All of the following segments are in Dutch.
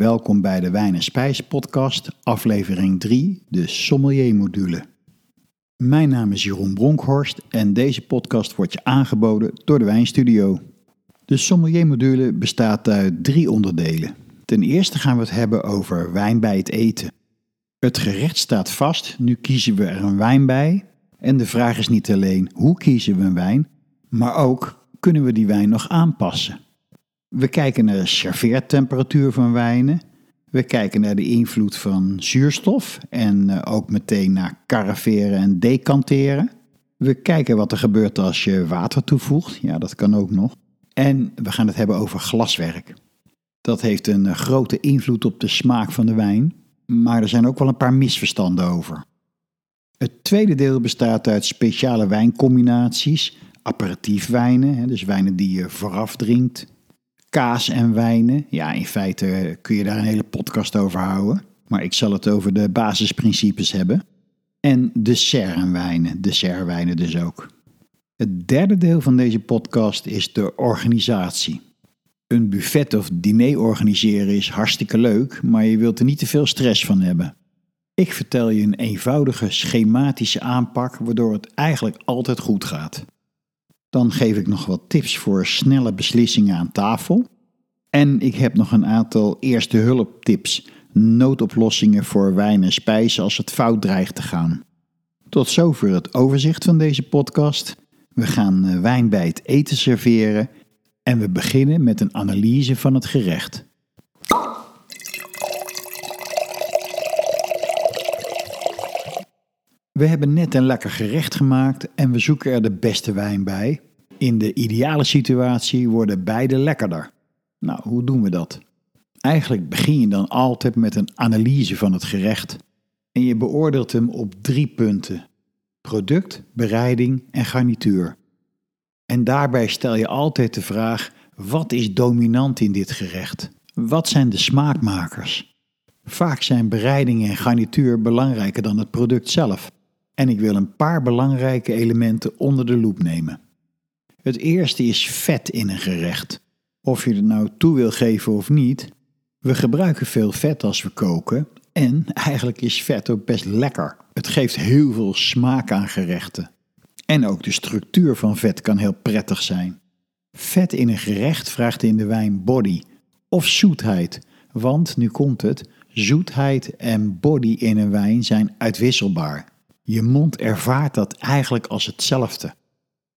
welkom bij de Wijn en Spijs podcast, aflevering 3, de sommelier module. Mijn naam is Jeroen Bronkhorst en deze podcast wordt je aangeboden door de Wijnstudio. De sommelier module bestaat uit drie onderdelen. Ten eerste gaan we het hebben over wijn bij het eten. Het gerecht staat vast, nu kiezen we er een wijn bij. En de vraag is niet alleen hoe kiezen we een wijn, maar ook kunnen we die wijn nog aanpassen. We kijken naar de serveertemperatuur van wijnen. We kijken naar de invloed van zuurstof en eh, ook meteen naar caraveren en decanteren. We kijken wat er gebeurt als je water toevoegt. Ja, dat kan ook nog. En we gaan het hebben over glaswerk. Dat heeft een eh, grote invloed op de smaak van de wijn, maar er zijn ook wel een paar misverstanden over. Het tweede deel bestaat uit speciale wijncombinaties, aperitiefwijnen, dus wijnen die je vooraf drinkt, kaas en wijnen. Ja, in feite kun je daar een hele podcast over houden. Maar ik zal het over de basisprincipes hebben. En dessertwijnen, dessertwijnen dus ook. Het derde deel van deze podcast is de organisatie. Een buffet of diner organiseren is hartstikke leuk, maar je wilt er niet te veel stress van hebben. Ik vertel je een eenvoudige schematische aanpak waardoor het eigenlijk altijd goed gaat. Dan geef ik nog wat tips voor snelle beslissingen aan tafel. En ik heb nog een aantal eerste hulptips, noodoplossingen voor wijn en spijzen als het fout dreigt te gaan. Tot zover het overzicht van deze podcast. We gaan eh, wijn bij het eten serveren en we beginnen met een analyse van het gerecht. We hebben net een lekker gerecht gemaakt en we zoeken er de beste wijn bij. In de ideale situatie worden beide lekkerder. Nou, hoe doen we dat? Eigenlijk begin je dan altijd met een analyse van het gerecht. En je beoordeelt hem op drie punten: product, bereiding en garnituur. En daarbij stel je altijd de vraag: wat is dominant in dit gerecht? Wat zijn de smaakmakers? Vaak zijn bereiding en garnituur belangrijker dan het product zelf. En ik wil een paar belangrijke elementen onder de loep nemen. Het eerste is vet in een gerecht. Of je het nou toe wil geven of niet, we gebruiken veel vet als we koken en eigenlijk is vet ook best lekker. Het geeft heel veel smaak aan gerechten. En ook de structuur van vet kan heel prettig zijn. Vet in een gerecht vraagt in de wijn body of zoetheid, want nu komt het, zoetheid en body in een wijn zijn uitwisselbaar. Je mond ervaart dat eigenlijk als hetzelfde.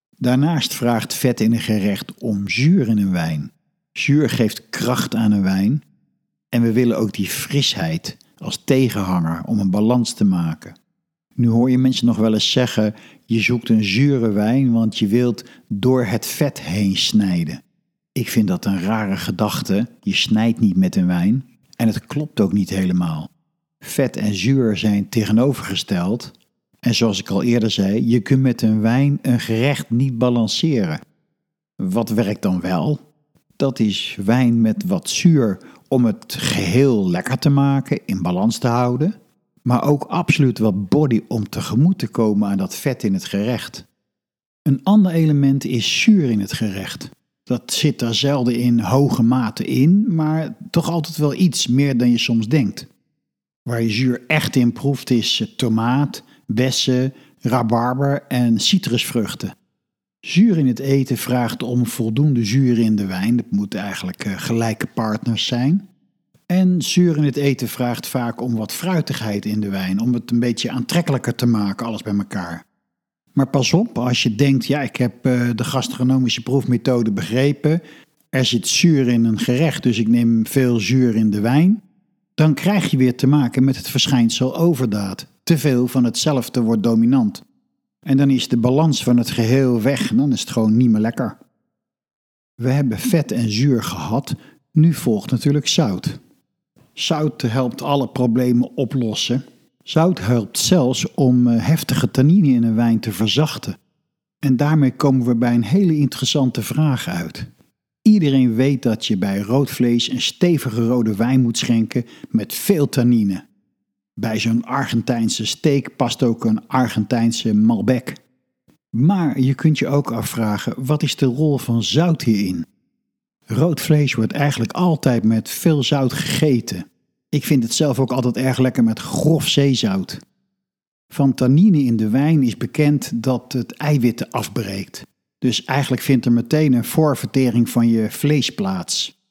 Daarnaast vraagt vet in een gerecht om zuur in een wijn. Zuur geeft kracht aan een wijn en we willen ook die frisheid als tegenhanger om een balans te maken. Nu hoor je mensen nog wel eens zeggen: je zoekt een zure wijn, want je wilt door het vet heen snijden. Ik vind dat een rare gedachte. Je snijdt niet met een wijn en het klopt ook niet helemaal. Vet en zuur zijn tegenovergesteld. En zoals ik al eerder zei, je kunt met een wijn een gerecht niet balanceren. Wat werkt dan wel? Dat is wijn met wat zuur om het geheel lekker te maken, in balans te houden maar ook absoluut wat body om tegemoet te komen aan dat vet in het gerecht. Een ander element is zuur in het gerecht. Dat zit daar zelden in hoge mate in, maar toch altijd wel iets meer dan je soms denkt. Waar je zuur echt in proeft is tomaat, bessen, rabarber en citrusvruchten. Zuur in het eten vraagt om voldoende zuur in de wijn. Dat moeten eigenlijk eh, gelijke partners zijn. En zuur in het eten vraagt vaak om wat fruitigheid in de wijn, om het een beetje aantrekkelijker te maken, alles bij elkaar. Maar pas op, als je denkt, ja, ik heb uh, de gastronomische proefmethode begrepen, er zit zuur in een gerecht, dus ik neem veel zuur in de wijn, dan krijg je weer te maken met het verschijnsel overdaad. Te veel van hetzelfde wordt dominant. En dan is de balans van het geheel weg en dan is het gewoon niet meer lekker. We hebben vet en zuur gehad, nu volgt natuurlijk zout. Zout helpt alle problemen oplossen. Zout helpt zelfs om eh, heftige tannine in een wijn te verzachten. En daarmee komen we bij een hele interessante vraag uit. Iedereen weet dat je bij rood vlees een stevige rode wijn moet schenken met veel tannine. Bij zo'n Argentijnse steak past ook een Argentijnse Malbec. Maar je kunt je ook afvragen: wat is de rol van zout hierin? Rood vlees wordt eigenlijk altijd met veel zout gegeten. Ik vind het zelf ook altijd erg lekker met grof zeezout. Van tannine in de wijn is bekend dat het eiwitten afbreekt. Dus eigenlijk vindt er meteen een voorvertering van je vlees plaats.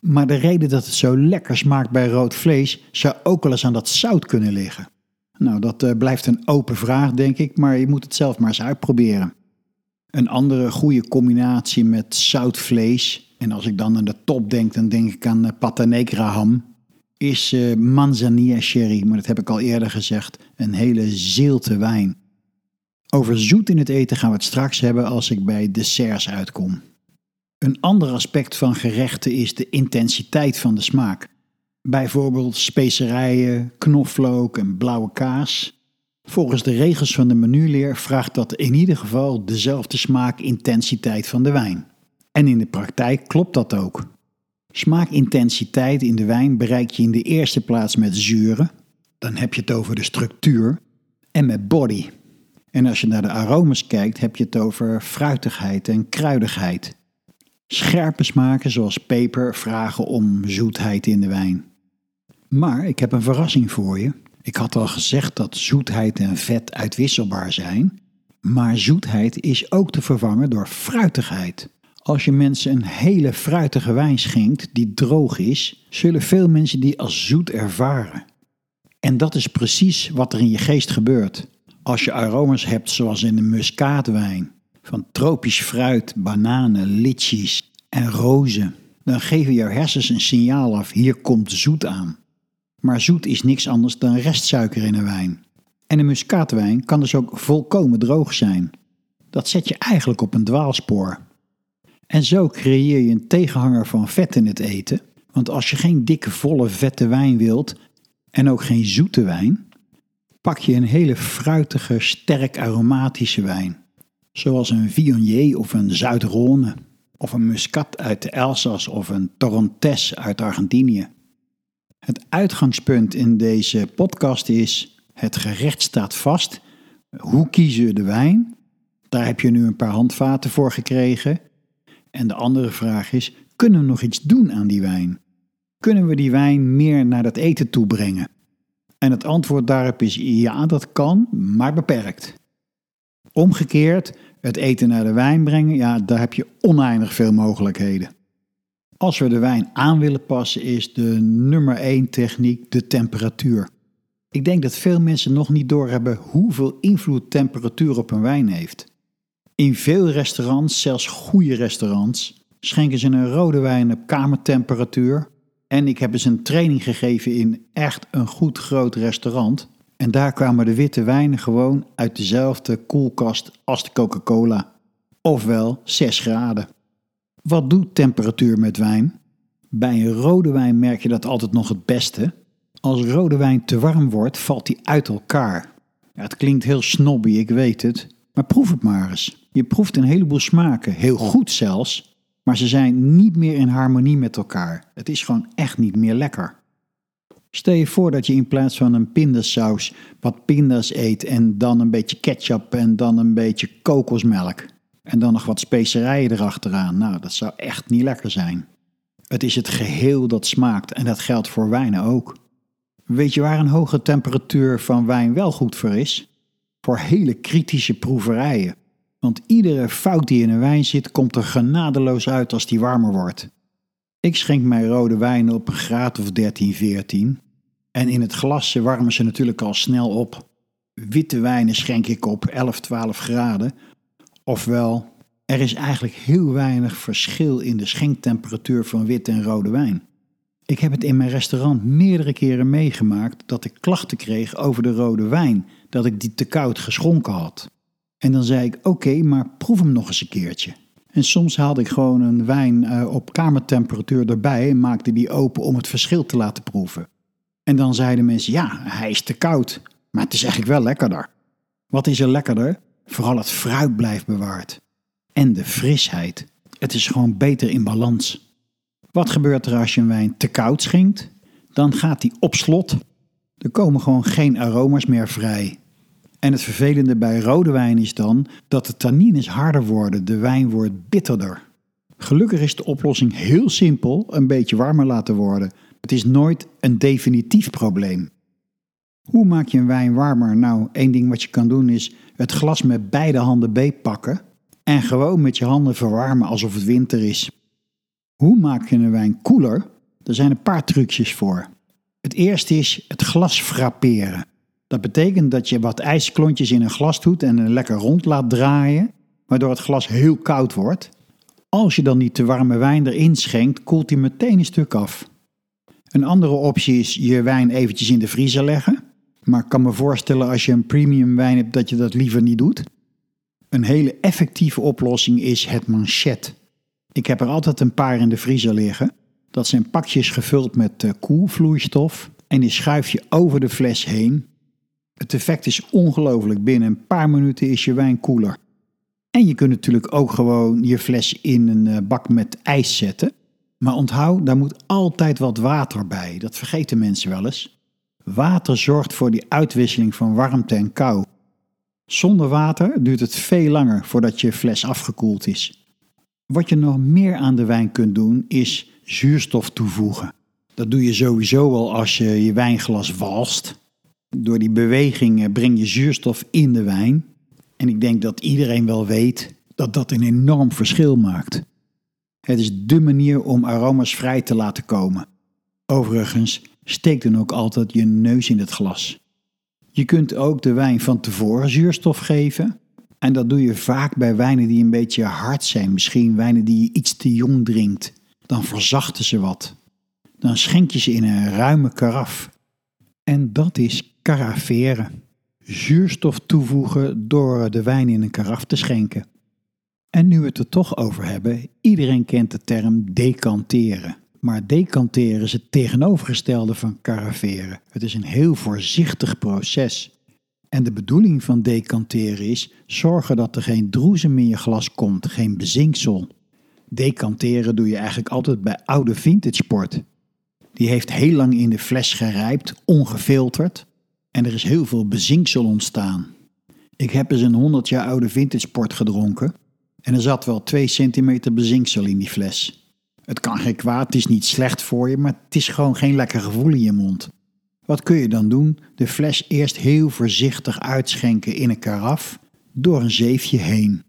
Maar de reden dat het zo lekker smaakt bij rood vlees zou ook wel eens aan dat zout kunnen liggen. Nou, dat uh, blijft een open vraag, denk ik, maar je moet het zelf maar eens uitproberen. Een andere goede combinatie met zout vlees, en als ik dan aan de top denk, dan denk ik aan uh, pata negra ham, is uh, manzanilla sherry, maar dat heb ik al eerder gezegd, een hele zilte wijn. Over zoet in het eten gaan we het straks hebben als ik bij desserts uitkom. Een ander aspect van gerechten is de intensiteit van de smaak. Bijvoorbeeld specerijen, knoflook en blauwe kaas. Volgens de regels van de menuleer vraagt dat in ieder geval dezelfde smaakintensiteit van de wijn. En in de praktijk klopt dat ook. Smaakintensiteit in de wijn bereik je in de eerste plaats met zuren, dan heb je het over de structuur, en met body. En als je naar de aromas kijkt, heb je het over fruitigheid en kruidigheid. Scherpe smaken zoals peper vragen om zoetheid in de wijn. Maar ik heb een verrassing voor je. Ik had al gezegd dat zoetheid en vet uitwisselbaar zijn, maar zoetheid is ook te vervangen door fruitigheid. Als je mensen een hele fruitige wijn schenkt die droog is, zullen veel mensen die als zoet ervaren. En dat is precies wat er in je geest gebeurt. Als je aromas hebt zoals in de muskaatwijn, van tropisch fruit, bananen, litchis en rozen, dan geven jouw hersens een signaal af: hier komt zoet aan. Maar zoet is niks anders dan restsuiker in een wijn. En een muskaatwijn kan dus ook volkomen droog zijn. Dat zet je eigenlijk op een dwaalspoor. En zo creëer je een tegenhanger van vet in het eten. Want als je geen dikke, volle, vette wijn wilt en ook geen zoete wijn, pak je een hele fruitige, sterk aromatische wijn. Zoals een Viognier of een Zuid-Rhône, of een Muscat uit de Elzas of een Torrontés uit Argentinië. Het uitgangspunt in deze podcast is: het gerecht staat vast. Hoe kiezen we de wijn? Daar heb je nu een paar handvaten voor gekregen. En de andere vraag is: kunnen we nog iets doen aan die wijn? Kunnen we die wijn meer naar dat eten toe brengen? En het antwoord daarop is ja, dat kan, maar beperkt. Omgekeerd, het eten naar de wijn brengen, ja, daar heb je oneindig veel mogelijkheden. Als we de wijn aan willen passen, is de nummer 1 techniek de temperatuur. Ik denk dat veel mensen nog niet doorhebben hoeveel invloed temperatuur op een wijn heeft. In veel restaurants, zelfs goede restaurants, schenken ze een rode wijn op kamertemperatuur. En ik heb eens een training gegeven in echt een goed groot restaurant. En daar kwamen de witte wijnen gewoon uit dezelfde koelkast als de Coca-Cola. Ofwel 6 graden. Wat doet temperatuur met wijn? Bij een rode wijn merk je dat altijd nog het beste. Als rode wijn te warm wordt, valt die uit elkaar. Ja, het klinkt heel snobby, ik weet het. Maar proef het maar eens. Je proeft een heleboel smaken, heel goed zelfs, maar ze zijn niet meer in harmonie met elkaar. Het is gewoon echt niet meer lekker. Stel je voor dat je in plaats van een pindasaus wat pindas eet en dan een beetje ketchup en dan een beetje kokosmelk. En dan nog wat specerijen erachteraan. Nou, dat zou echt niet lekker zijn. Het is het geheel dat smaakt en dat geldt voor wijnen ook. Weet je waar een hoge temperatuur van wijn wel goed voor is? Voor hele kritische proeverijen. Want iedere fout die in een wijn zit, komt er genadeloos uit als die warmer wordt. Ik schenk mijn rode wijn op een graad of 13, 14. En in het glas warmen ze natuurlijk al snel op. Witte wijnen schenk ik op 11, 12 graden. Ofwel, er is eigenlijk heel weinig verschil in de schenktemperatuur van witte en rode wijn. Ik heb het in mijn restaurant meerdere keren meegemaakt dat ik klachten kreeg over de rode wijn, dat ik die te koud geschonken had. En dan zei ik: Oké, maar proef hem nog eens een keertje. En soms haalde ik gewoon een wijn uh, op kamertemperatuur erbij en maakte die open om het verschil te laten proeven. En dan zeiden mensen: Ja, hij is te koud, maar het is eigenlijk wel lekkerder. Wat is er lekkerder? Vooral het fruit blijft bewaard. En de frisheid. Het is gewoon beter in balans. Wat gebeurt er als je een wijn te koud schenkt? Dan gaat die op slot. Er komen gewoon geen aroma's meer vrij. En het vervelende bij rode wijn is dan dat de tannines harder worden, de wijn wordt bitterder. Gelukkig is de oplossing heel simpel: een beetje warmer laten worden. Het is nooit een definitief probleem. Hoe maak je een wijn warmer? Nou, één ding wat je kan doen is het glas met beide handen beetpakken en gewoon met je handen verwarmen alsof het winter is. Hoe maak je een wijn koeler? Er zijn een paar trucjes voor. Het eerste is het glas frapperen. Dat betekent dat je wat ijsklontjes in een glas doet en een lekker rond laat draaien, waardoor het glas heel koud wordt. Als je dan niet te warme wijn erin schenkt, koelt hij meteen een stuk af. Een andere optie is je wijn eventjes in de vriezer leggen. Maar ik kan me voorstellen als je een premium wijn hebt dat je dat liever niet doet. Een hele effectieve oplossing is het manchet. Ik heb er altijd een paar in de vriezer liggen. Dat zijn pakjes gevuld met uh, koelvloeistof en die schuif je over de fles heen. Het effect is ongelooflijk. Binnen een paar minuten is je wijn koeler. En je kunt natuurlijk ook gewoon je fles in een eh, bak met ijs zetten. Maar onthoud, daar moet altijd wat water bij. Dat vergeten mensen wel eens. Water zorgt voor die uitwisseling van warmte en kou. Zonder water duurt het veel langer voordat je fles afgekoeld is. Wat je nog meer aan de wijn kunt doen is zuurstof toevoegen. Dat doe je sowieso al als je je wijnglas walst. Door die beweging breng je zuurstof in de wijn. En ik denk dat iedereen wel weet dat dat een enorm verschil maakt. Het is dé manier om aroma's vrij te laten komen. Overigens, steek dan ook altijd je neus in het glas. Je kunt ook de wijn van tevoren zuurstof geven. En dat doe je vaak bij wijnen die een beetje hard zijn. Misschien wijnen die je iets te jong drinkt. Dan verzachten ze wat. Dan schenk je ze in een ruime karaf. En dat is caraveren. Zuurstof toevoegen door de wijn in een karaf te schenken. En nu we het er toch over hebben, iedereen kent de term decanteren. Maar decanteren is het tegenovergestelde van caraveren. Het is een heel voorzichtig proces. En de bedoeling van decanteren is zorgen dat er geen droezem in je glas komt, geen bezinksel. Decanteren doe je eigenlijk altijd bij oude vintage port. Die heeft heel lang in de fles gerijpt, ongefilterd. En er is heel veel bezinksel ontstaan. Ik heb eens een 100 jaar oude vintage port gedronken. En er zat wel 2 centimeter bezinksel in die fles. Het kan geen kwaad, het is niet slecht voor je, maar het is gewoon geen lekker gevoel in je mond. Wat kun je dan doen? De fles eerst heel voorzichtig uitschenken in een karaf door een zeefje heen.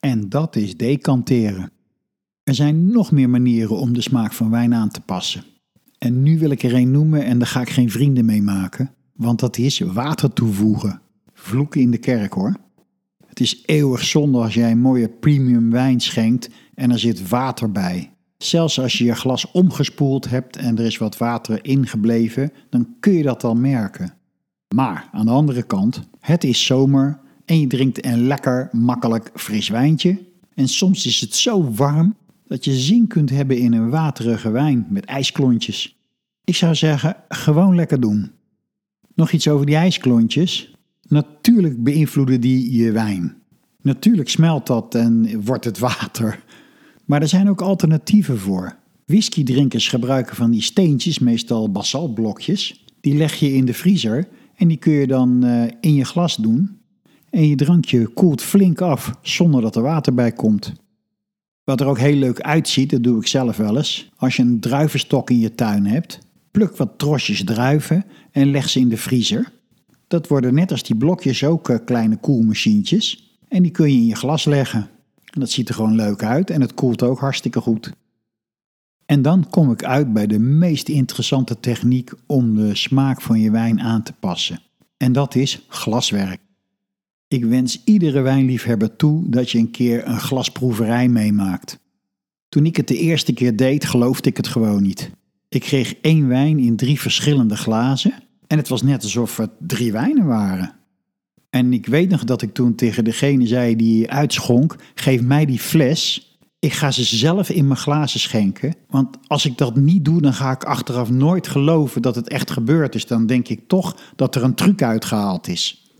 En dat is decanteren. Er zijn nog meer manieren om de smaak van wijn aan te passen. En nu wil ik er een noemen en daar ga ik geen vrienden mee maken, want dat is water toevoegen. Vloeken in de kerk hoor. Het is eeuwig zonde als jij een mooie premium wijn schenkt en er zit water bij. Zelfs als je je glas omgespoeld hebt en er is wat water ingebleven, dan kun je dat al merken. Maar aan de andere kant, het is zomer en je drinkt een lekker, makkelijk fris wijntje. En soms is het zo warm dat je zin kunt hebben in een waterige wijn met ijsklontjes. Ik zou zeggen, gewoon lekker doen. Nog iets over die ijsklontjes. Natuurlijk beïnvloeden die je wijn. Natuurlijk smelt dat en wordt het water. Maar er zijn ook alternatieven voor. Whiskydrinkers gebruiken van die steentjes, meestal basaltblokjes. Die leg je in de vriezer en die kun je dan uh, in je glas doen. En je drankje koelt flink af zonder dat er water bij komt. Wat er ook heel leuk uitziet, dat doe ik zelf wel eens. Als je een druivenstok in je tuin hebt, pluk wat trosjes druiven en leg ze in de vriezer. Dat worden net als die blokjes ook uh, kleine koelmachientjes. En die kun je in je glas leggen. En dat ziet er gewoon leuk uit en het koelt ook hartstikke goed. En dan kom ik uit bij de meest interessante techniek om de smaak van je wijn aan te passen. En dat is glaswerk. Ik wens iedere wijnliefhebber toe dat je een keer een glasproeverij meemaakt. Toen ik het de eerste keer deed, geloofde ik het gewoon niet. Ik kreeg één wijn in drie verschillende glazen en het was net alsof het drie wijnen waren. En ik weet nog dat ik toen tegen degene zei die uitschonk: geef mij die fles. Ik ga ze zelf in mijn glazen schenken. Want als ik dat niet doe, dan ga ik achteraf nooit geloven dat het echt gebeurd is. Dan denk ik toch dat er een truc uitgehaald is.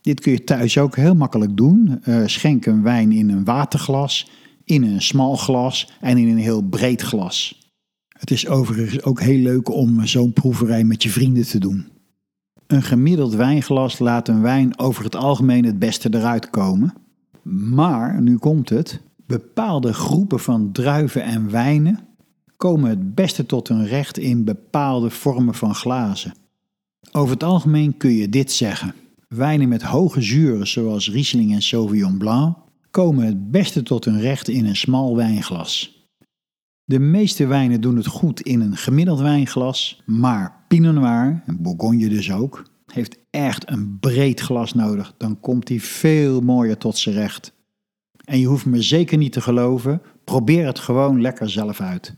Dit kun je thuis ook heel makkelijk doen. Uh, schenk een wijn in een waterglas, in een smal glas en in een heel breed glas. Het is overigens ook heel leuk om zo'n proeverij met je vrienden te doen. Een gemiddeld wijnglas laat een wijn over het algemeen het beste eruit komen. Maar, nu komt het, Bepaalde groepen van druiven en wijnen komen het beste tot hun recht in bepaalde vormen van glazen. Over het algemeen kun je dit zeggen. Wijnen met hoge zuren zoals Riesling en Sauvignon Blanc komen het beste tot hun recht in een smal wijnglas. De meeste wijnen doen het goed in een gemiddeld wijnglas, maar Pinot Noir, en Bourgogne dus ook, heeft echt een breed glas nodig. Dan komt hij veel mooier tot zijn recht. En je hoeft me zeker niet te geloven, probeer het gewoon lekker zelf uit.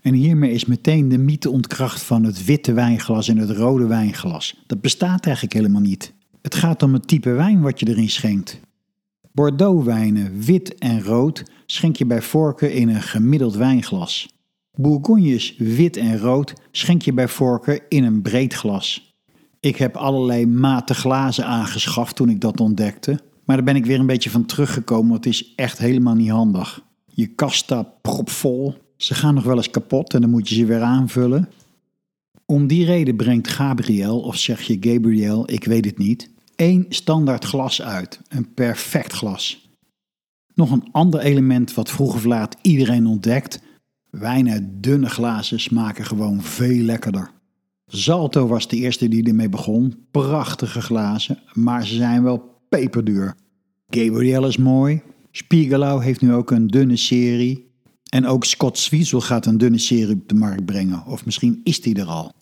En hiermee is meteen de mythe ontkracht van het witte wijnglas en het rode wijnglas. Dat bestaat eigenlijk helemaal niet. Het gaat om het type wijn wat je erin schenkt. Bordeauxwijnen, wit en rood, schenk je bij voorkeur in een gemiddeld wijnglas. Bourgognes, wit en rood, schenk je bij voorkeur in een breed glas. Ik heb allerlei maten glazen aangeschaft toen ik dat ontdekte, maar daar ben ik weer een beetje van teruggekomen, want het is echt helemaal niet handig. Je kast staat propvol, ze gaan nog wel eens kapot en dan moet je ze weer aanvullen. Om die reden brengt Gabriel, of zeg je Gabriel, ik weet het niet, één standaard glas uit. Een perfect glas. Nog een ander element wat vroeg of laat iedereen ontdekt. Wijn uit dunne glazen smaken gewoon veel lekkerder. Zalto was de eerste die ermee begon. Prachtige glazen, maar ze zijn wel peperduur. Gabriel is mooi. Spiegelau heeft nu ook een dunne serie. En ook Scott Zwiesel gaat een dunne serie op de markt brengen. Of misschien is die er al.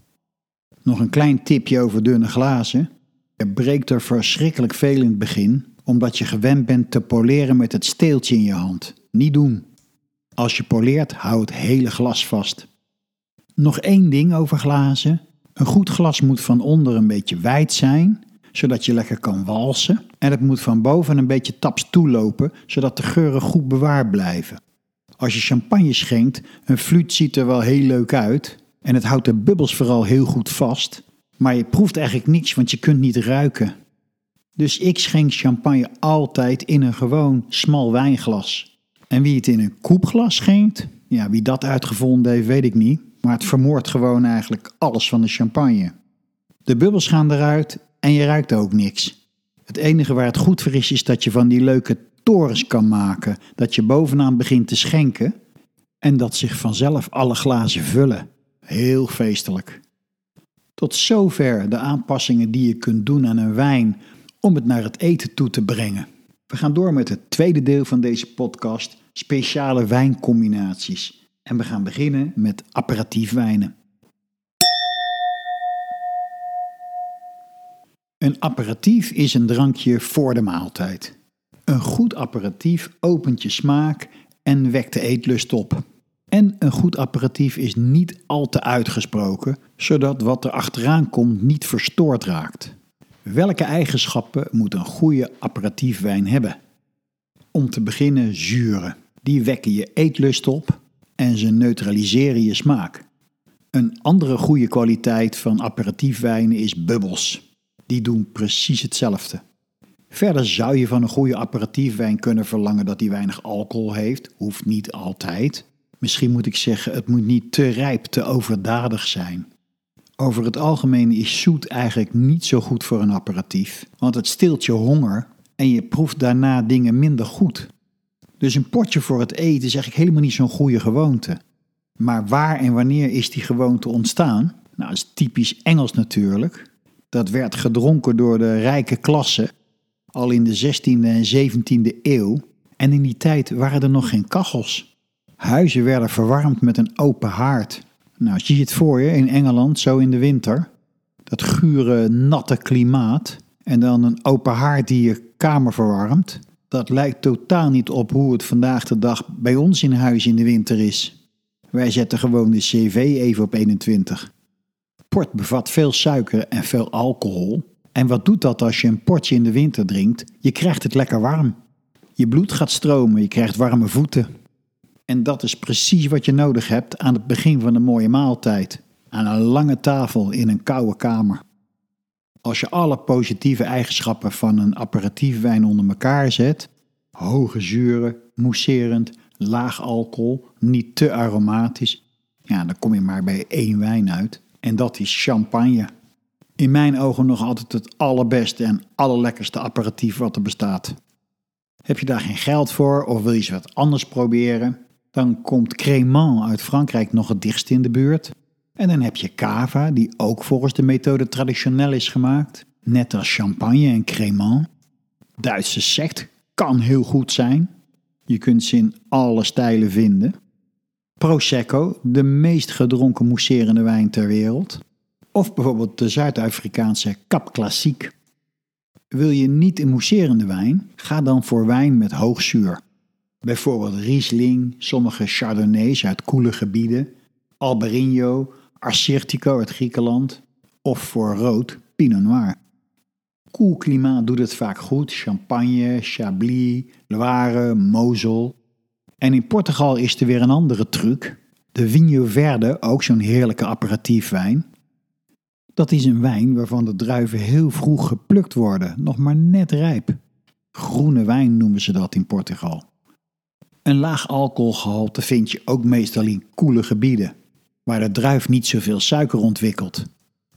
Nog een klein tipje over dunne glazen. Je breekt er verschrikkelijk veel in het begin, omdat je gewend bent te poleren met het steeltje in je hand. Niet doen. Als je poleert, hou het hele glas vast. Nog één ding over glazen. Een goed glas moet van onder een beetje wijd zijn, zodat je lekker kan walsen. En het moet van boven een beetje taps toelopen, zodat de geuren goed bewaard blijven. Als je champagne schenkt, een fluit ziet er wel heel leuk uit. En het houdt de bubbels vooral heel goed vast. Maar je proeft eigenlijk niets, want je kunt niet ruiken. Dus ik schenk champagne altijd in een gewoon smal wijnglas. En wie het in een koepglas schenkt, ja, wie dat uitgevonden heeft, weet ik niet. Maar het vermoordt gewoon eigenlijk alles van de champagne. De bubbels gaan eruit en je ruikt ook niks. Het enige waar het goed voor is, is dat je van die leuke torens kan maken. Dat je bovenaan begint te schenken en dat zich vanzelf alle glazen vullen. Heel feestelijk. Tot zover de aanpassingen die je kunt doen aan een wijn om het naar het eten toe te brengen. We gaan door met het tweede deel van deze podcast, speciale wijncombinaties. En we gaan beginnen met aperitiefwijnen. Een aperitief is een drankje voor de maaltijd. Een goed aperitief opent je smaak en wekt de eetlust op. En een goed aperitief is niet al te uitgesproken, zodat wat er achteraan komt niet verstoord raakt. Welke eigenschappen moet een goede aperitiefwijn hebben? Om te beginnen zuren. Die wekken je eetlust op en ze neutraliseren je smaak. Een andere goede kwaliteit van aperitiefwijnen is bubbels. Die doen precies hetzelfde. Verder zou je van een goede aperitiefwijn kunnen verlangen dat die weinig alcohol heeft. Hoeft niet altijd. Misschien moet ik zeggen, het moet niet te rijp, te overdadig zijn. Over het algemeen is zoet eigenlijk niet zo goed voor een aperitief, want het stilt je honger en je proeft daarna dingen minder goed. Dus een potje voor het eten is eigenlijk helemaal niet zo'n goede gewoonte. Maar waar en wanneer is die gewoonte ontstaan? Nou, dat is typisch Engels natuurlijk. Dat werd gedronken door de rijke klasse al in de 16e en 17e eeuw. En in die tijd waren er nog geen kachels. Huizen werden verwarmd met een open haard. Nou, zie je het voor je in Engeland, zo in de winter. Dat gure, natte klimaat. En dan een open haard die je kamer verwarmt. Dat lijkt totaal niet op hoe het vandaag de dag bij ons in huis in de winter is. Wij zetten gewoon de CV even op 21. Port bevat veel suiker en veel alcohol. En wat doet dat als je een portje in de winter drinkt? Je krijgt het lekker warm. Je bloed gaat stromen, je krijgt warme voeten. En dat is precies wat je nodig hebt aan het begin van een mooie maaltijd. Aan een lange tafel in een koude kamer. Als je alle positieve eigenschappen van een aperitiefwijn onder elkaar zet, hoge zuren, mousserend, laag alcohol, niet te aromatisch, ja, dan kom je maar bij één wijn uit. En dat is champagne. In mijn ogen nog altijd het allerbeste en allerlekkerste aperitief wat er bestaat. Heb je daar geen geld voor of wil je eens wat anders proberen? Dan komt Crémant uit Frankrijk nog het dichtst in de buurt. En dan heb je cava, die ook volgens de methode traditioneel is gemaakt. Net als champagne en Crémant. Duitse sect kan heel goed zijn. Je kunt ze in alle stijlen vinden. Prosecco, de meest gedronken mousserende wijn ter wereld. Of bijvoorbeeld de Zuid-Afrikaanse Cap Classique. Wil je niet een mousserende wijn? Ga dan voor wijn met hoog zuur. Bijvoorbeeld Riesling, sommige Chardonnays uit koele gebieden, Albarino, Assyrtiko uit Griekenland of voor rood Pinot Noir. Koel klimaat doet het vaak goed, Champagne, Chablis, Loire, Mosel. En in Portugal is er weer een andere truc. De Vinho Verde, ook zo'n heerlijke aperitiefwijn. Dat is een wijn waarvan de druiven heel vroeg geplukt worden, nog maar net rijp. Groene wijn noemen ze dat in Portugal. Een laag alcoholgehalte vind je ook meestal in koele gebieden, waar de druif niet zoveel suiker ontwikkelt.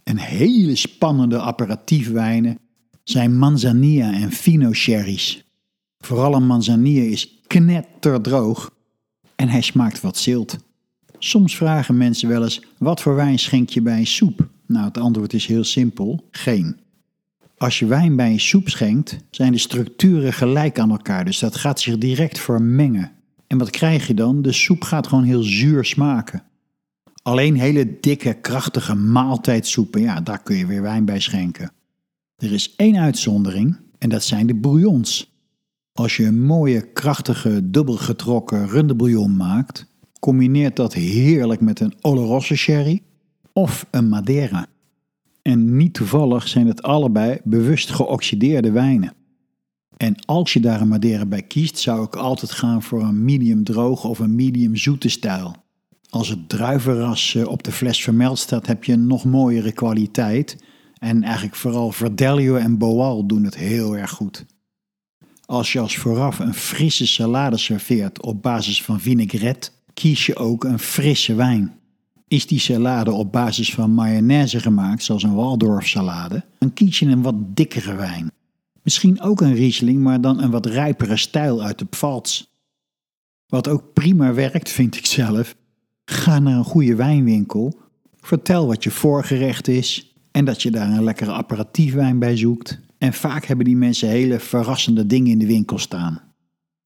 En hele spannende aperitiefwijnen zijn manzanilla en fino sherry's. Vooral een manzanilla is knetterdroog en hij smaakt wat zilt. Soms vragen mensen wel eens: wat voor wijn schenk je bij een soep? Nou, het antwoord is heel simpel: geen. Als je wijn bij een soep schenkt, zijn de structuren gelijk aan elkaar, dus dat gaat zich direct vermengen. En wat krijg je dan? De soep gaat gewoon heel zuur smaken. Alleen hele dikke, krachtige maaltijdsoepen, ja, daar kun je weer wijn bij schenken. Er is één uitzondering en dat zijn de bouillons. Als je een mooie, krachtige, dubbelgetrokken rundebouillon maakt, combineert dat heerlijk met een Oloroso sherry of een Madeira. En niet toevallig zijn het allebei bewust geoxideerde wijnen. En als je daar een Madeira bij kiest, zou ik altijd gaan voor een medium droog of een medium zoete stijl. Als het druivenras eh, op de fles vermeld staat, heb je een nog mooiere kwaliteit. En eigenlijk vooral Verdelio en Boal doen het heel erg goed. Als je als vooraf een frisse salade serveert op basis van vinaigrette, kies je ook een frisse wijn. Is die salade op basis van mayonaise gemaakt, zoals een Waldorf salade, dan kies je een wat dikkere wijn. Misschien ook een Riesling, maar dan een wat rijpere stijl uit de Pfalz. Wat ook prima werkt, vind ik zelf. Ga naar een goede wijnwinkel, vertel wat je voorgerecht is en dat je daar een lekkere aperitiefwijn bij zoekt. En vaak hebben die mensen hele verrassende dingen in de winkel staan.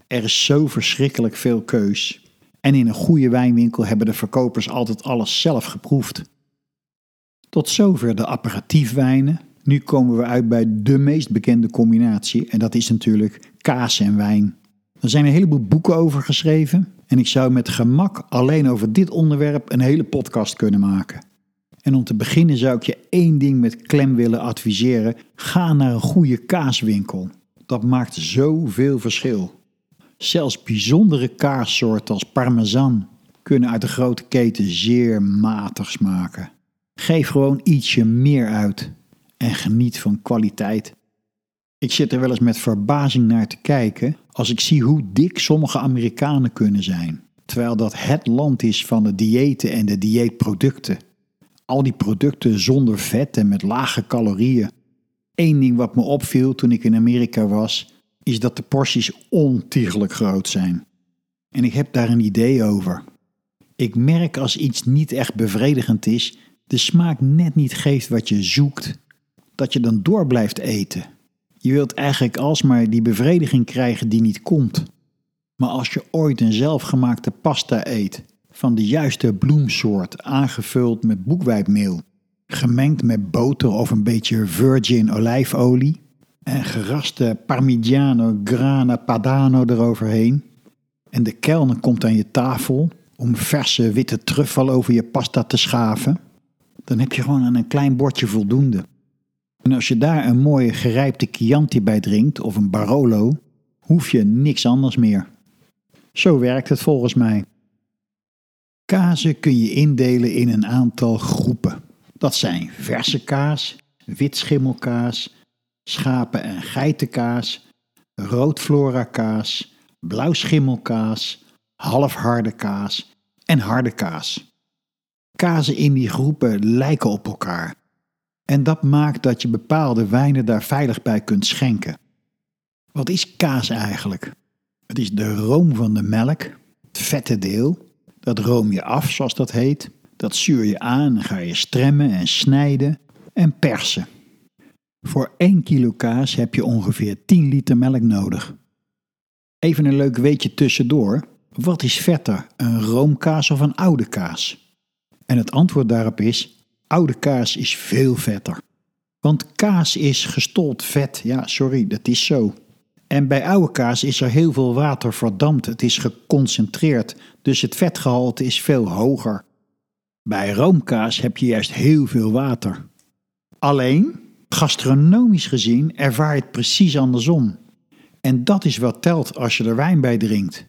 Er is zo verschrikkelijk veel keus. En in een goede wijnwinkel hebben de verkopers altijd alles zelf geproefd. Tot zover de aperitiefwijnen. Nu komen we uit bij de meest bekende combinatie en dat is natuurlijk kaas en wijn. Er zijn een heleboel boeken over geschreven en ik zou met gemak alleen over dit onderwerp een hele podcast kunnen maken. En om te beginnen zou ik je één ding met klem willen adviseren: ga naar een goede kaaswinkel. Dat maakt zoveel verschil. Zelfs bijzondere kaassoorten als parmesan kunnen uit de grote keten zeer matig smaken. Geef gewoon ietsje meer uit en geniet van kwaliteit. Ik zit er wel eens met verbazing naar te kijken als ik zie hoe dik sommige Amerikanen kunnen zijn, terwijl dat het land is van de diëten en de dieetproducten. Al die producten zonder vet en met lage calorieën. Eén ding wat me opviel toen ik in Amerika was, is dat de porties ontiegelijk groot zijn. En ik heb daar een idee over. Ik merk als iets niet echt bevredigend is, de smaak net niet geeft wat je zoekt, dat je dan door blijft eten. Je wilt eigenlijk alsmaar die bevrediging krijgen die niet komt. Maar als je ooit een zelfgemaakte pasta eet, van de juiste bloemsoort, aangevuld met boekwijdmeel, gemengd met boter of een beetje virgin olijfolie, en geraste parmigiano grana padano eroverheen. En de kelner komt aan je tafel om verse witte truffel over je pasta te schaven. Dan heb je gewoon aan een klein bordje voldoende. En als je daar een mooie gerijpte Chianti bij drinkt of een Barolo, hoef je niks anders meer. Zo werkt het volgens mij. Kazen kun je indelen in een aantal groepen. Dat zijn verse kaas, witschimmelkaas, schapen- en geitenkaas, roodflora kaas, blauwschimmelkaas, halfharde kaas en harde kaas. Kazen in die groepen lijken op elkaar. En dat maakt dat je bepaalde wijnen daar veilig bij kunt schenken. Wat is kaas eigenlijk? Het is de room van de melk, het vette deel. Dat room je af, zoals dat heet. Dat zuur je aan ga je stremmen en snijden en persen. Voor 1 kilo kaas heb je ongeveer 10 liter melk nodig. Even een leuk weetje tussendoor. Wat is vetter, een roomkaas of een oude kaas? En het antwoord daarop is: oude kaas is veel vetter. Want kaas is gestold vet. Ja, sorry, dat is zo. En bij oude kaas is er heel veel water verdampt. Het is geconcentreerd, dus het vetgehalte is veel hoger. Bij roomkaas heb je juist heel veel water. Alleen, gastronomisch gezien, ervaar je het precies andersom. En dat is wat telt als je er wijn bij drinkt.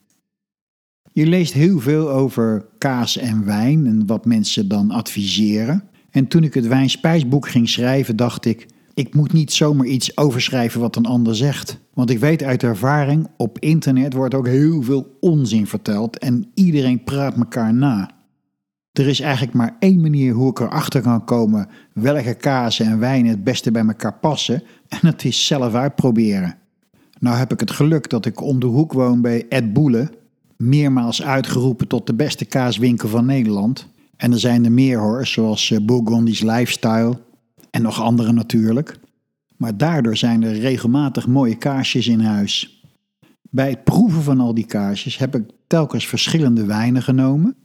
Je leest heel veel over kaas en wijn en wat mensen dan adviseren. En toen ik het wijnspijsboek ging schrijven, dacht ik: ik moet niet zomaar iets overschrijven wat een ander zegt. Want ik weet uit ervaring, op internet wordt ook heel veel onzin verteld en iedereen praat elkaar na. Er is eigenlijk maar één manier hoe ik erachter kan komen welke kazen en wijnen het beste bij elkaar passen, en dat is zelf uitproberen. Nou heb ik het geluk dat ik om de hoek woon bij Ed Boele, meermaals uitgeroepen tot de beste kaaswinkel van Nederland. En er zijn er meer hoor, zoals eh, Bourgondisch Lifestyle en nog andere natuurlijk. Maar daardoor zijn er regelmatig mooie kaarsjes in huis. Bij het proeven van al die kaarsjes heb ik telkens verschillende wijnen genomen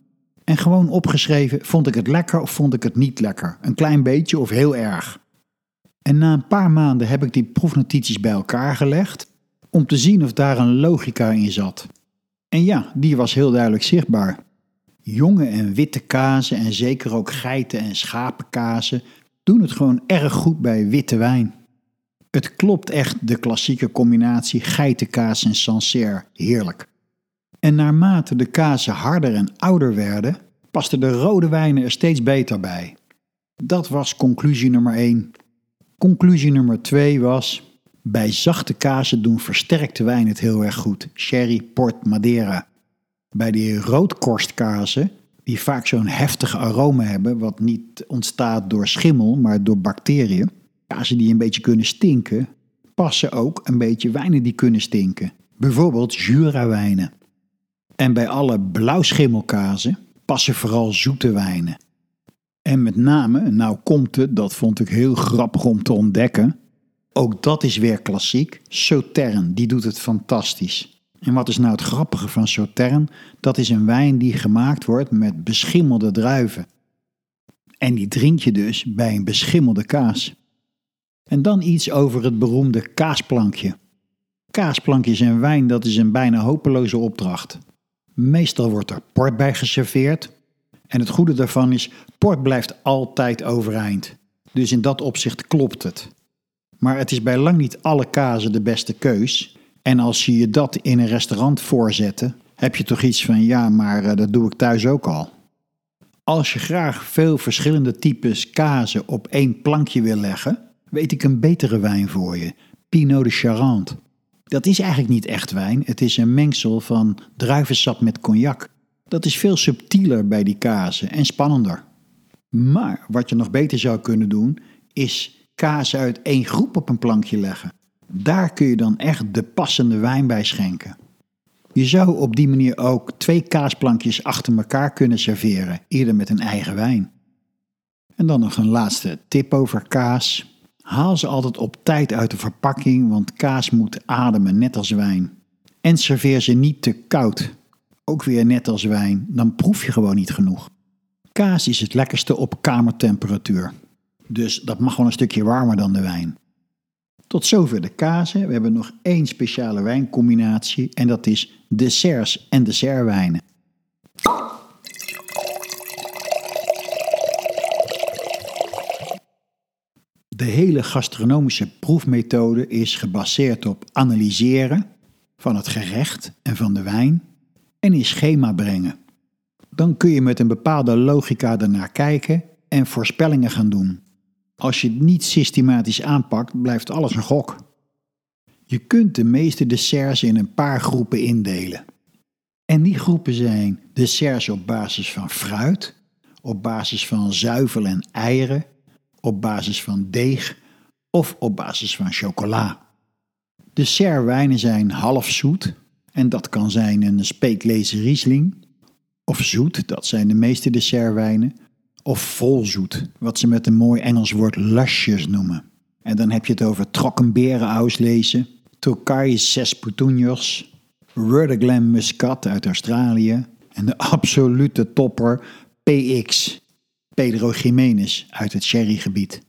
en gewoon opgeschreven: vond ik het lekker of vond ik het niet lekker? Een klein beetje of heel erg. En na een paar maanden heb ik die proefnotities bij elkaar gelegd om te zien of daar een logica in zat. En ja, die was heel duidelijk zichtbaar. Jonge en witte kazen en zeker ook geiten- en schapenkazen doen het gewoon erg goed bij witte wijn. Het klopt echt de klassieke combinatie geitenkaas en Sancerre, heerlijk. En naarmate de kazen harder en ouder werden, pasten de rode wijnen er steeds beter bij. Dat was conclusie nummer 1. Conclusie nummer 2 was: bij zachte kazen doen versterkte wijn het heel erg goed. Sherry, port, Madeira. Bij die roodkorstkazen, die vaak zo'n heftige aroma hebben, wat niet ontstaat door schimmel, maar door bacteriën, kazen die een beetje kunnen stinken, passen ook een beetje wijnen die kunnen stinken. Bijvoorbeeld Jura-wijnen. En bij alle blauwschimmelkazen passen vooral zoete wijnen. En met name, nou komt het, dat vond ik heel grappig om te ontdekken, ook dat is weer klassiek. Sautern, die doet het fantastisch. En wat is nou het grappige van Sautern? Dat is een wijn die gemaakt wordt met beschimmelde druiven. En die drink je dus bij een beschimmelde kaas. En dan iets over het beroemde kaasplankje. Kaasplankje is een wijn dat is een bijna hopeloze opdracht. Meestal wordt er port bij geserveerd. En het goede daarvan is, port blijft altijd overeind. Dus in dat opzicht klopt het. Maar het is bij lang niet alle kazen de beste keus. En als je je dat in een restaurant voorzette, heb je toch iets van ja, maar eh, dat doe ik thuis ook al. Als je graag veel verschillende types kazen op één plankje wil leggen, weet ik een betere wijn voor je: Pinot de Charente. Dat is eigenlijk niet echt wijn, het is een mengsel van druivensap met cognac. Dat is veel subtieler bij die kazen en spannender. Maar wat je nog beter zou kunnen doen, is kaas uit één groep op een plankje leggen. Daar kun je dan echt de passende wijn bij schenken. Je zou op die manier ook twee kaasplankjes achter elkaar kunnen serveren, eerder met een eigen wijn. En dan nog een laatste tip over kaas. Haal ze altijd op tijd uit de verpakking, want kaas moet ademen, net als wijn. En serveer ze niet te koud. Ook weer net als wijn, dan proef je gewoon niet genoeg. Kaas is het lekkerste op kamertemperatuur. Dus dat mag wel een stukje warmer dan de wijn. Tot zover de kazen. We hebben nog één speciale wijncombinatie en dat is desserts en dessertwijnen. De hele gastronomische proefmethode is gebaseerd op analyseren van het gerecht en van de wijn en in schema brengen. Dan kun je met een bepaalde logica ernaar kijken en voorspellingen gaan doen. Als je het niet systematisch aanpakt, blijft alles een gok. Je kunt de meeste desserts in een paar groepen indelen. En die groepen zijn desserts op basis van fruit, op basis van zuivel en eieren, op basis van deeg of op basis van chocola. Dessertwijnen zijn half zoet, en dat kan zijn een speeklezen Riesling. Of zoet, dat zijn de meeste dessertwijnen. Of volzoet, wat ze met een mooi Engels woord luscious noemen. En dan heb je het over trokkenberen auslezen, Tokai Ses Putunjos, Rudderglen Muscat uit Australië en de absolute topper PX, Pedro Jiménez uit het sherrygebied.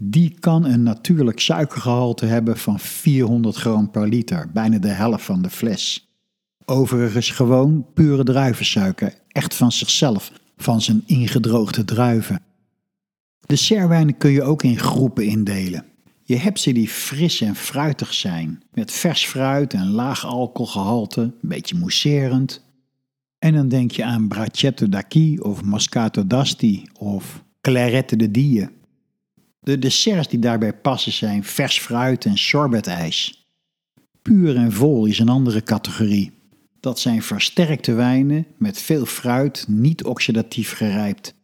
Die kan een natuurlijk suikergehalte hebben van 400 gram per liter, bijna de helft van de fles. Overigens gewoon pure druivensuiker, echt van zichzelf, van zijn ingedroogde druiven. De serwijnen kun je ook in groepen indelen. Je hebt ze die fris en fruitig zijn, met vers fruit en laag alcoholgehalte, een beetje mousserend. En dan denk je aan Brachetto d'Acqui of Moscato d'Asti of Clarette de Die. De desserts die daarbij passen zijn vers fruit en sorbetijs. Puur en vol is een andere categorie. Dat zijn versterkte wijnen met veel fruit, niet oxidatief gerijpt.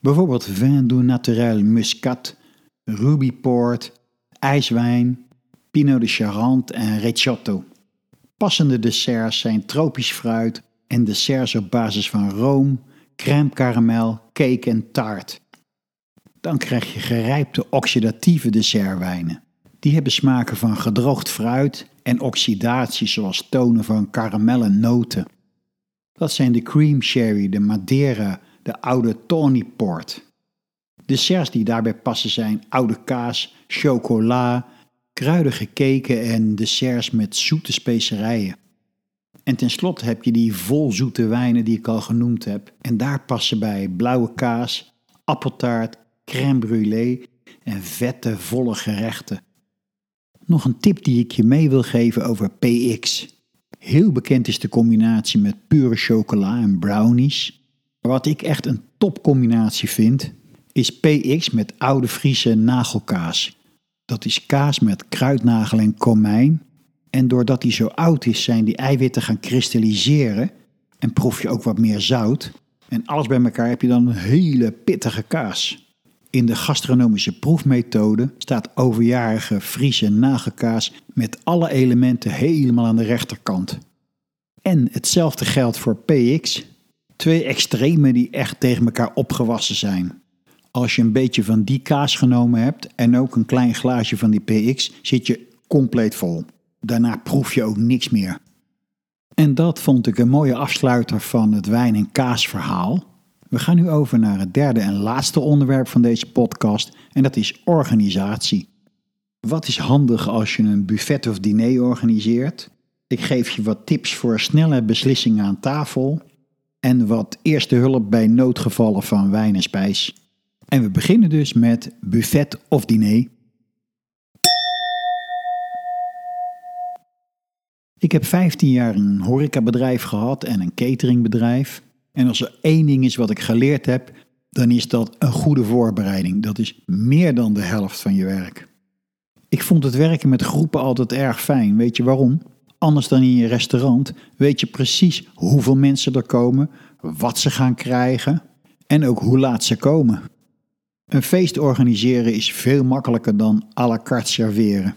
Bijvoorbeeld Vin du Naturel Muscat, Ruby Port, ijswijn, Pinot de Charente en Recioto. Passende desserts zijn tropisch fruit en desserts op basis van room, crème caramel, cake en taart. Dan krijg je gerijpte oxidatieve dessertwijnen. Die hebben smaken van gedroogd fruit en oxidatie zoals tonen van karamel en noten. Dat zijn de cream sherry, de Madeira, de oude Tawny Port. Desserts die daarbij passen zijn oude kaas, chocola, kruidige keken en desserts met zoete specerijen. En tenslotte heb je die volzoete wijnen die ik al genoemd heb. En daar passen bij blauwe kaas, appeltaart, crème brûlée en vette, volle gerechten. Nog een tip die ik je mee wil geven over PX. Heel bekend is de combinatie met pure chocola en brownies. Maar wat ik echt een topcombinatie vind, is PX met oude Friese nagelkaas. Dat is kaas met kruidnagel en komijn. En doordat die zo oud is, zijn die eiwitten gaan kristalliseren. En proef je ook wat meer zout. En alles bij elkaar heb je dan een hele pittige kaas. In de gastronomische proefmethode staat overjarige Friese nagelkaas met alle elementen helemaal aan de rechterkant. En hetzelfde geldt voor PX. Twee extremen die echt tegen elkaar opgewassen zijn. Als je een beetje van die kaas genomen hebt en ook een klein glaasje van die PX, zit je compleet vol. Daarna proef je ook niks meer. En dat vond ik een mooie afsluiter van het wijn- en kaasverhaal. We gaan nu over naar het derde en laatste onderwerp van deze podcast en dat is organisatie. Wat is handig als je een buffet of diner organiseert? Ik geef je wat tips voor snelle beslissingen aan tafel en wat eerste hulp bij noodgevallen van wijn en spijs. En we beginnen dus met buffet of diner. Ik heb 15 jaar een horecabedrijf gehad en een cateringbedrijf. En als er één ding is wat ik geleerd heb, dan is dat een goede voorbereiding. Dat is meer dan de helft van je werk. Ik vond het werken met groepen altijd erg fijn. Weet je waarom? Anders dan in je restaurant weet je precies hoeveel mensen er komen, wat ze gaan krijgen en ook hoe laat ze komen. Een feest organiseren is veel makkelijker dan à la carte serveren.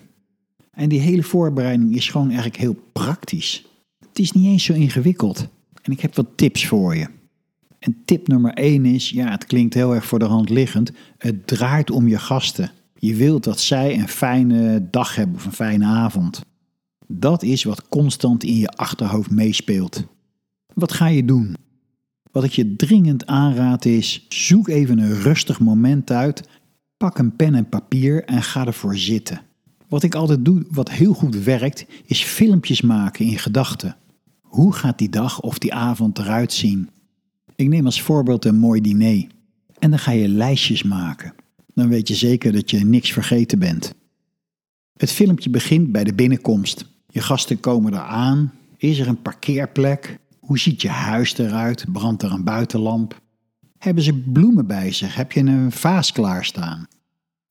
En die hele voorbereiding is gewoon eigenlijk heel praktisch. Het is niet eens zo ingewikkeld. En ik heb wat tips voor je. En tip nummer 1 is, ja, het klinkt heel erg voor de hand liggend, het draait om je gasten. Je wilt dat zij een fijne dag hebben of een fijne avond. Dat is wat constant in je achterhoofd meespeelt. Wat ga je doen? Wat ik je dringend aanraad is: zoek even een rustig moment uit, pak een pen en papier en ga ervoor zitten. Wat ik altijd doe, wat heel goed werkt, is filmpjes maken in gedachten. Hoe gaat die dag of die avond eruit zien? Ik neem als voorbeeld een mooi diner. En dan ga je lijstjes maken. Dan weet je zeker dat je niks vergeten bent. Het filmpje begint bij de binnenkomst. Je gasten komen eraan. Is er een parkeerplek? Hoe ziet je huis eruit? Brandt er een buitenlamp? Hebben ze bloemen bij zich? Heb je een vaas klaarstaan?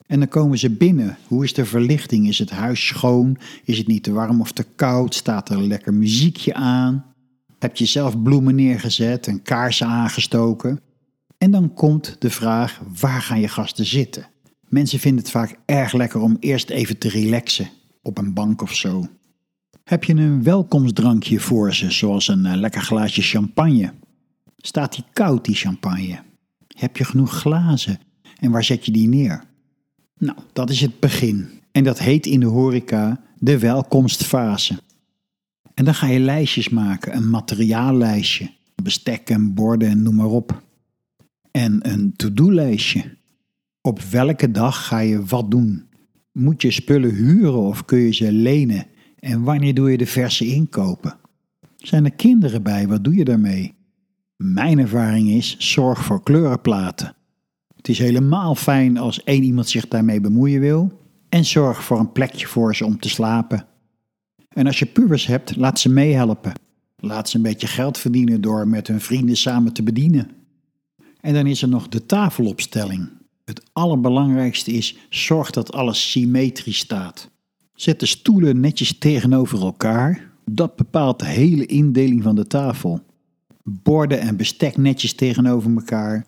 En dan komen ze binnen. Hoe is de verlichting? Is het huis schoon? Is het niet te warm of te koud? Staat er lekker muziekje aan? Heb je zelf bloemen neergezet en kaarsen aangestoken? En dan komt de vraag: waar gaan je gasten zitten? Mensen vinden het vaak erg lekker om eerst even te relaxen op een bank of zo. Heb je een welkomstdrankje voor ze, zoals een eh, lekker glaasje champagne? Staat die koud, die champagne? Heb je genoeg glazen en waar zet je die neer? Nou, dat is het begin. En dat heet in de horeca de welkomstfase. En dan ga je lijstjes maken, een materiaallijstje, bestek en borden en noem maar op. En een to-do-lijstje. Op welke dag ga je wat doen? Moet je spullen huren of kun je ze lenen? En wanneer doe je de verse inkopen? Zijn er kinderen bij? Wat doe je daarmee? Mijn ervaring is: zorg voor kleurenplaten. Het is helemaal fijn als één iemand zich daarmee bemoeien wil. En zorg voor een plekje voor ze om te slapen. En als je pubers hebt, laat ze meehelpen. Laat ze een beetje geld verdienen door met hun vrienden samen te bedienen. En dan is er nog de tafelopstelling. Het allerbelangrijkste is: zorg dat alles symmetrisch staat. Zet de stoelen netjes tegenover elkaar. Dat bepaalt de hele indeling van de tafel. Borden en bestek netjes tegenover elkaar.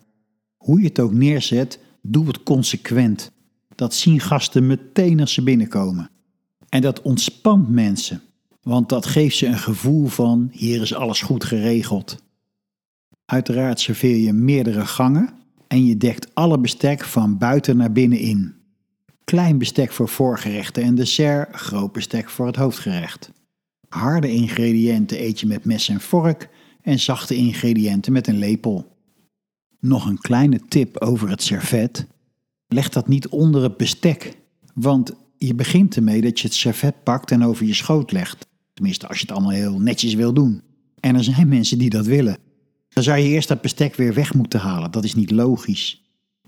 Hoe je het ook neerzet, doe het consequent. Dat zien gasten meteen als ze binnenkomen. En dat ontspant mensen, want dat geeft ze een gevoel van hier is alles goed geregeld. Uiteraard serveer je meerdere gangen en je dekt alle bestek van buiten naar binnen in. Klein bestek voor voorgerechten en dessert, groot bestek voor het hoofdgerecht. Harde ingrediënten eet je met mes en vork en zachte ingrediënten met een lepel. Nog een kleine tip over het servet. Leg dat niet onder het bestek, want je begint ermee dat je het servet pakt en over je schoot legt. Tenminste, als je het allemaal heel netjes wil doen. En er zijn mensen die dat willen. Dan zou je eerst dat bestek weer weg moeten halen. Dat is niet logisch.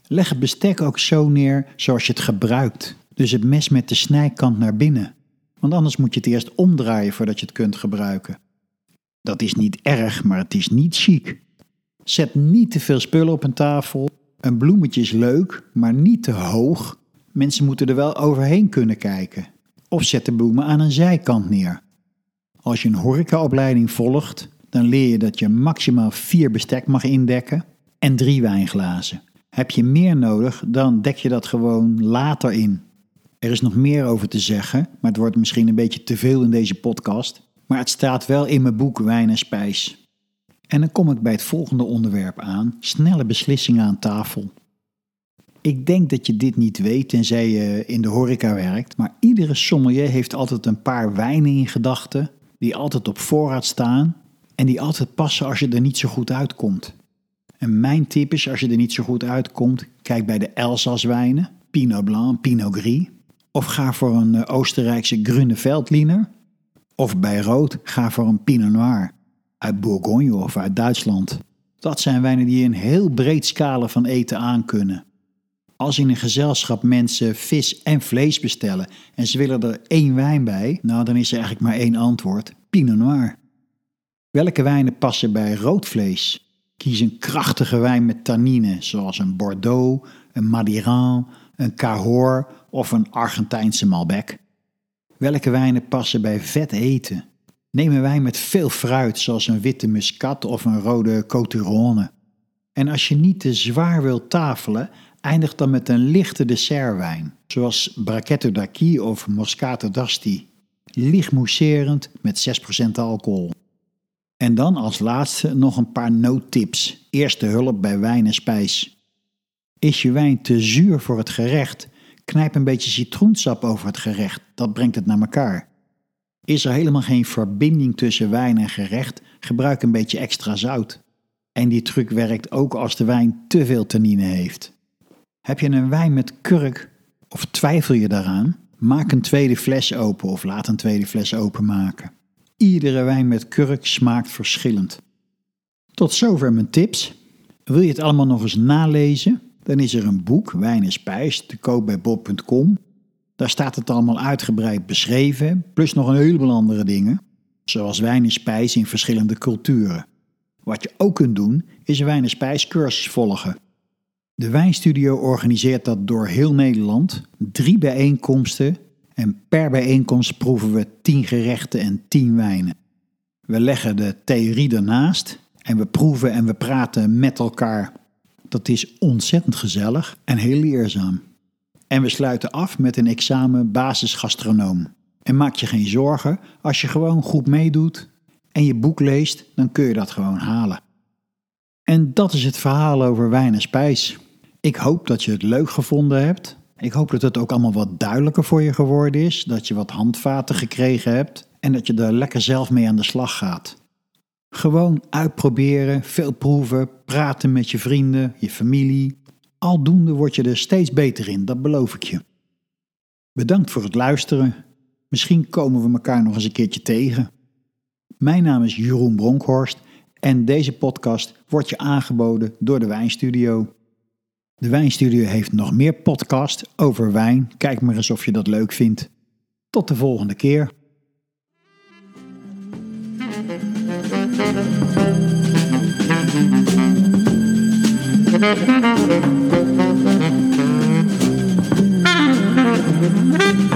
Leg het bestek ook zo neer zoals je het gebruikt. Dus het mes met de snijkant naar binnen. Want anders moet je het eerst omdraaien voordat je het kunt gebruiken. Dat is niet erg, maar het is niet chic. Zet niet te veel spullen op een tafel. Een bloemetje is leuk, maar niet te hoog. Mensen moeten er wel overheen kunnen kijken. Of zet de bloemen aan een zijkant neer. Als je een horecaopleiding volgt, dan leer je dat je maximaal vier bestek mag indekken en drie wijnglazen. Heb je meer nodig, dan dek je dat gewoon later in. Er is nog meer over te zeggen, maar het wordt misschien een beetje te veel in deze podcast. Maar het staat wel in mijn boek Wijn en Spijs. En dan kom ik bij het volgende onderwerp aan: snelle beslissingen aan tafel. Ik denk dat je dit niet weet tenzij je in de horeca werkt, maar iedere sommelier heeft altijd een paar wijnen in gedachten die altijd op voorraad staan en die altijd passen als je er niet zo goed uitkomt. En mijn tip is, als je er niet zo goed uitkomt, kijk bij de Elsass-wijnen, Pinot Blanc, Pinot Gris. Of ga voor een eh, Oostenrijkse Grüne Veltliner. Of bij rood, ga voor een Pinot Noir uit Bourgogne of uit Duitsland. Dat zijn wijnen die een heel breed scala van eten aankunnen. Als in een gezelschap mensen vis en vlees bestellen en ze willen er één wijn bij, nou dan is er eigenlijk maar één antwoord: Pinot Noir. Welke wijnen passen bij rood vlees? Kies een krachtige wijn met tannine, zoals een Bordeaux, een Madiran, een Cahors of een Argentijnse Malbec. Welke wijnen passen bij vet eten? Neem een wijn met veel fruit, zoals een witte muscat of een rode Côte En als je niet te zwaar wilt tafelen, eindig dan met een lichte dessertwijn, zoals Brachetto d'Acqui of Moscato d'Asti. Licht mousserend met 6% alcohol. En dan als laatste nog een paar noodtips. Eerste hulp bij wijn en spijs. Is je wijn te zuur voor het gerecht? Knijp een beetje citroensap over het gerecht, dat brengt het naar elkaar. Is er helemaal geen verbinding tussen wijn en gerecht? Gebruik een beetje extra zout. En die truc werkt ook als de wijn te veel tannine heeft. Heb je een wijn met kurk of twijfel je daaraan? Maak een tweede fles open of laat een tweede fles openmaken. Iedere wijn met kurk smaakt verschillend. Tot zover mijn tips. Wil je het allemaal nog eens nalezen? Dan is er een boek, Wijn en Spijs, te koop bij bob.com. Daar staat het allemaal uitgebreid beschreven, plus nog een heleboel andere dingen, zoals wijn en spijs in verschillende culturen. Wat je ook kunt doen, is een wijn en spijs cursus volgen. De Wijnstudio organiseert dat door heel Nederland, drie bijeenkomsten en per bijeenkomst proeven we 10 gerechten en 10 wijnen. We leggen de theorie ernaast en we proeven en we praten met elkaar. Dat is ontzettend gezellig en heel leerzaam. En we sluiten af met een examen basisgastronoom. En maak je geen zorgen, als je gewoon goed meedoet en je boek leest, dan kun je dat gewoon halen. En dat is het verhaal over wijn en spijs. Ik hoop dat je het leuk gevonden hebt. Ik hoop dat het ook allemaal wat duidelijker voor je geworden is, dat je wat handvaten gekregen hebt en dat je er lekker zelf mee aan de slag gaat. Gewoon uitproberen, veel proeven, praten met je vrienden, je familie. Aldoende word je er steeds beter in, dat beloof ik je. Bedankt voor het luisteren. Misschien komen we elkaar nog eens een keertje tegen. Mijn naam is Jeroen Bronkhorst en deze podcast wordt je aangeboden door de Wijnstudio. De Wijnstudio heeft nog meer podcasts over wijn. Kijk maar eens of je dat leuk vindt. Tot de volgende keer. Thank you.